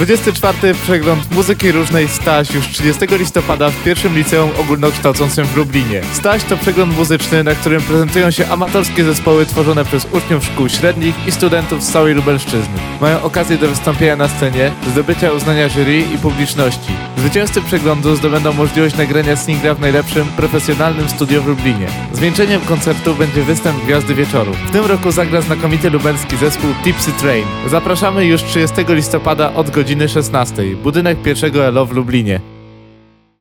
24. Przegląd muzyki różnej Staś już 30 listopada w pierwszym liceum ogólnokształcącym w Lublinie. Staś to przegląd muzyczny, na którym prezentują się amatorskie zespoły tworzone przez uczniów szkół średnich i studentów z całej Lubelszczyzny. Mają okazję do wystąpienia na scenie, zdobycia uznania jury i publiczności. Zwycięzcy przeglądu zdobędą możliwość nagrania singla w najlepszym profesjonalnym studio w Lublinie. Zwieńczeniem koncertu będzie występ Gwiazdy Wieczoru. W tym roku zagra znakomity lubelski zespół Tipsy Train. Zapraszamy już 30 listopada od godziny 16. Budynek pierwszego ELO w Lublinie.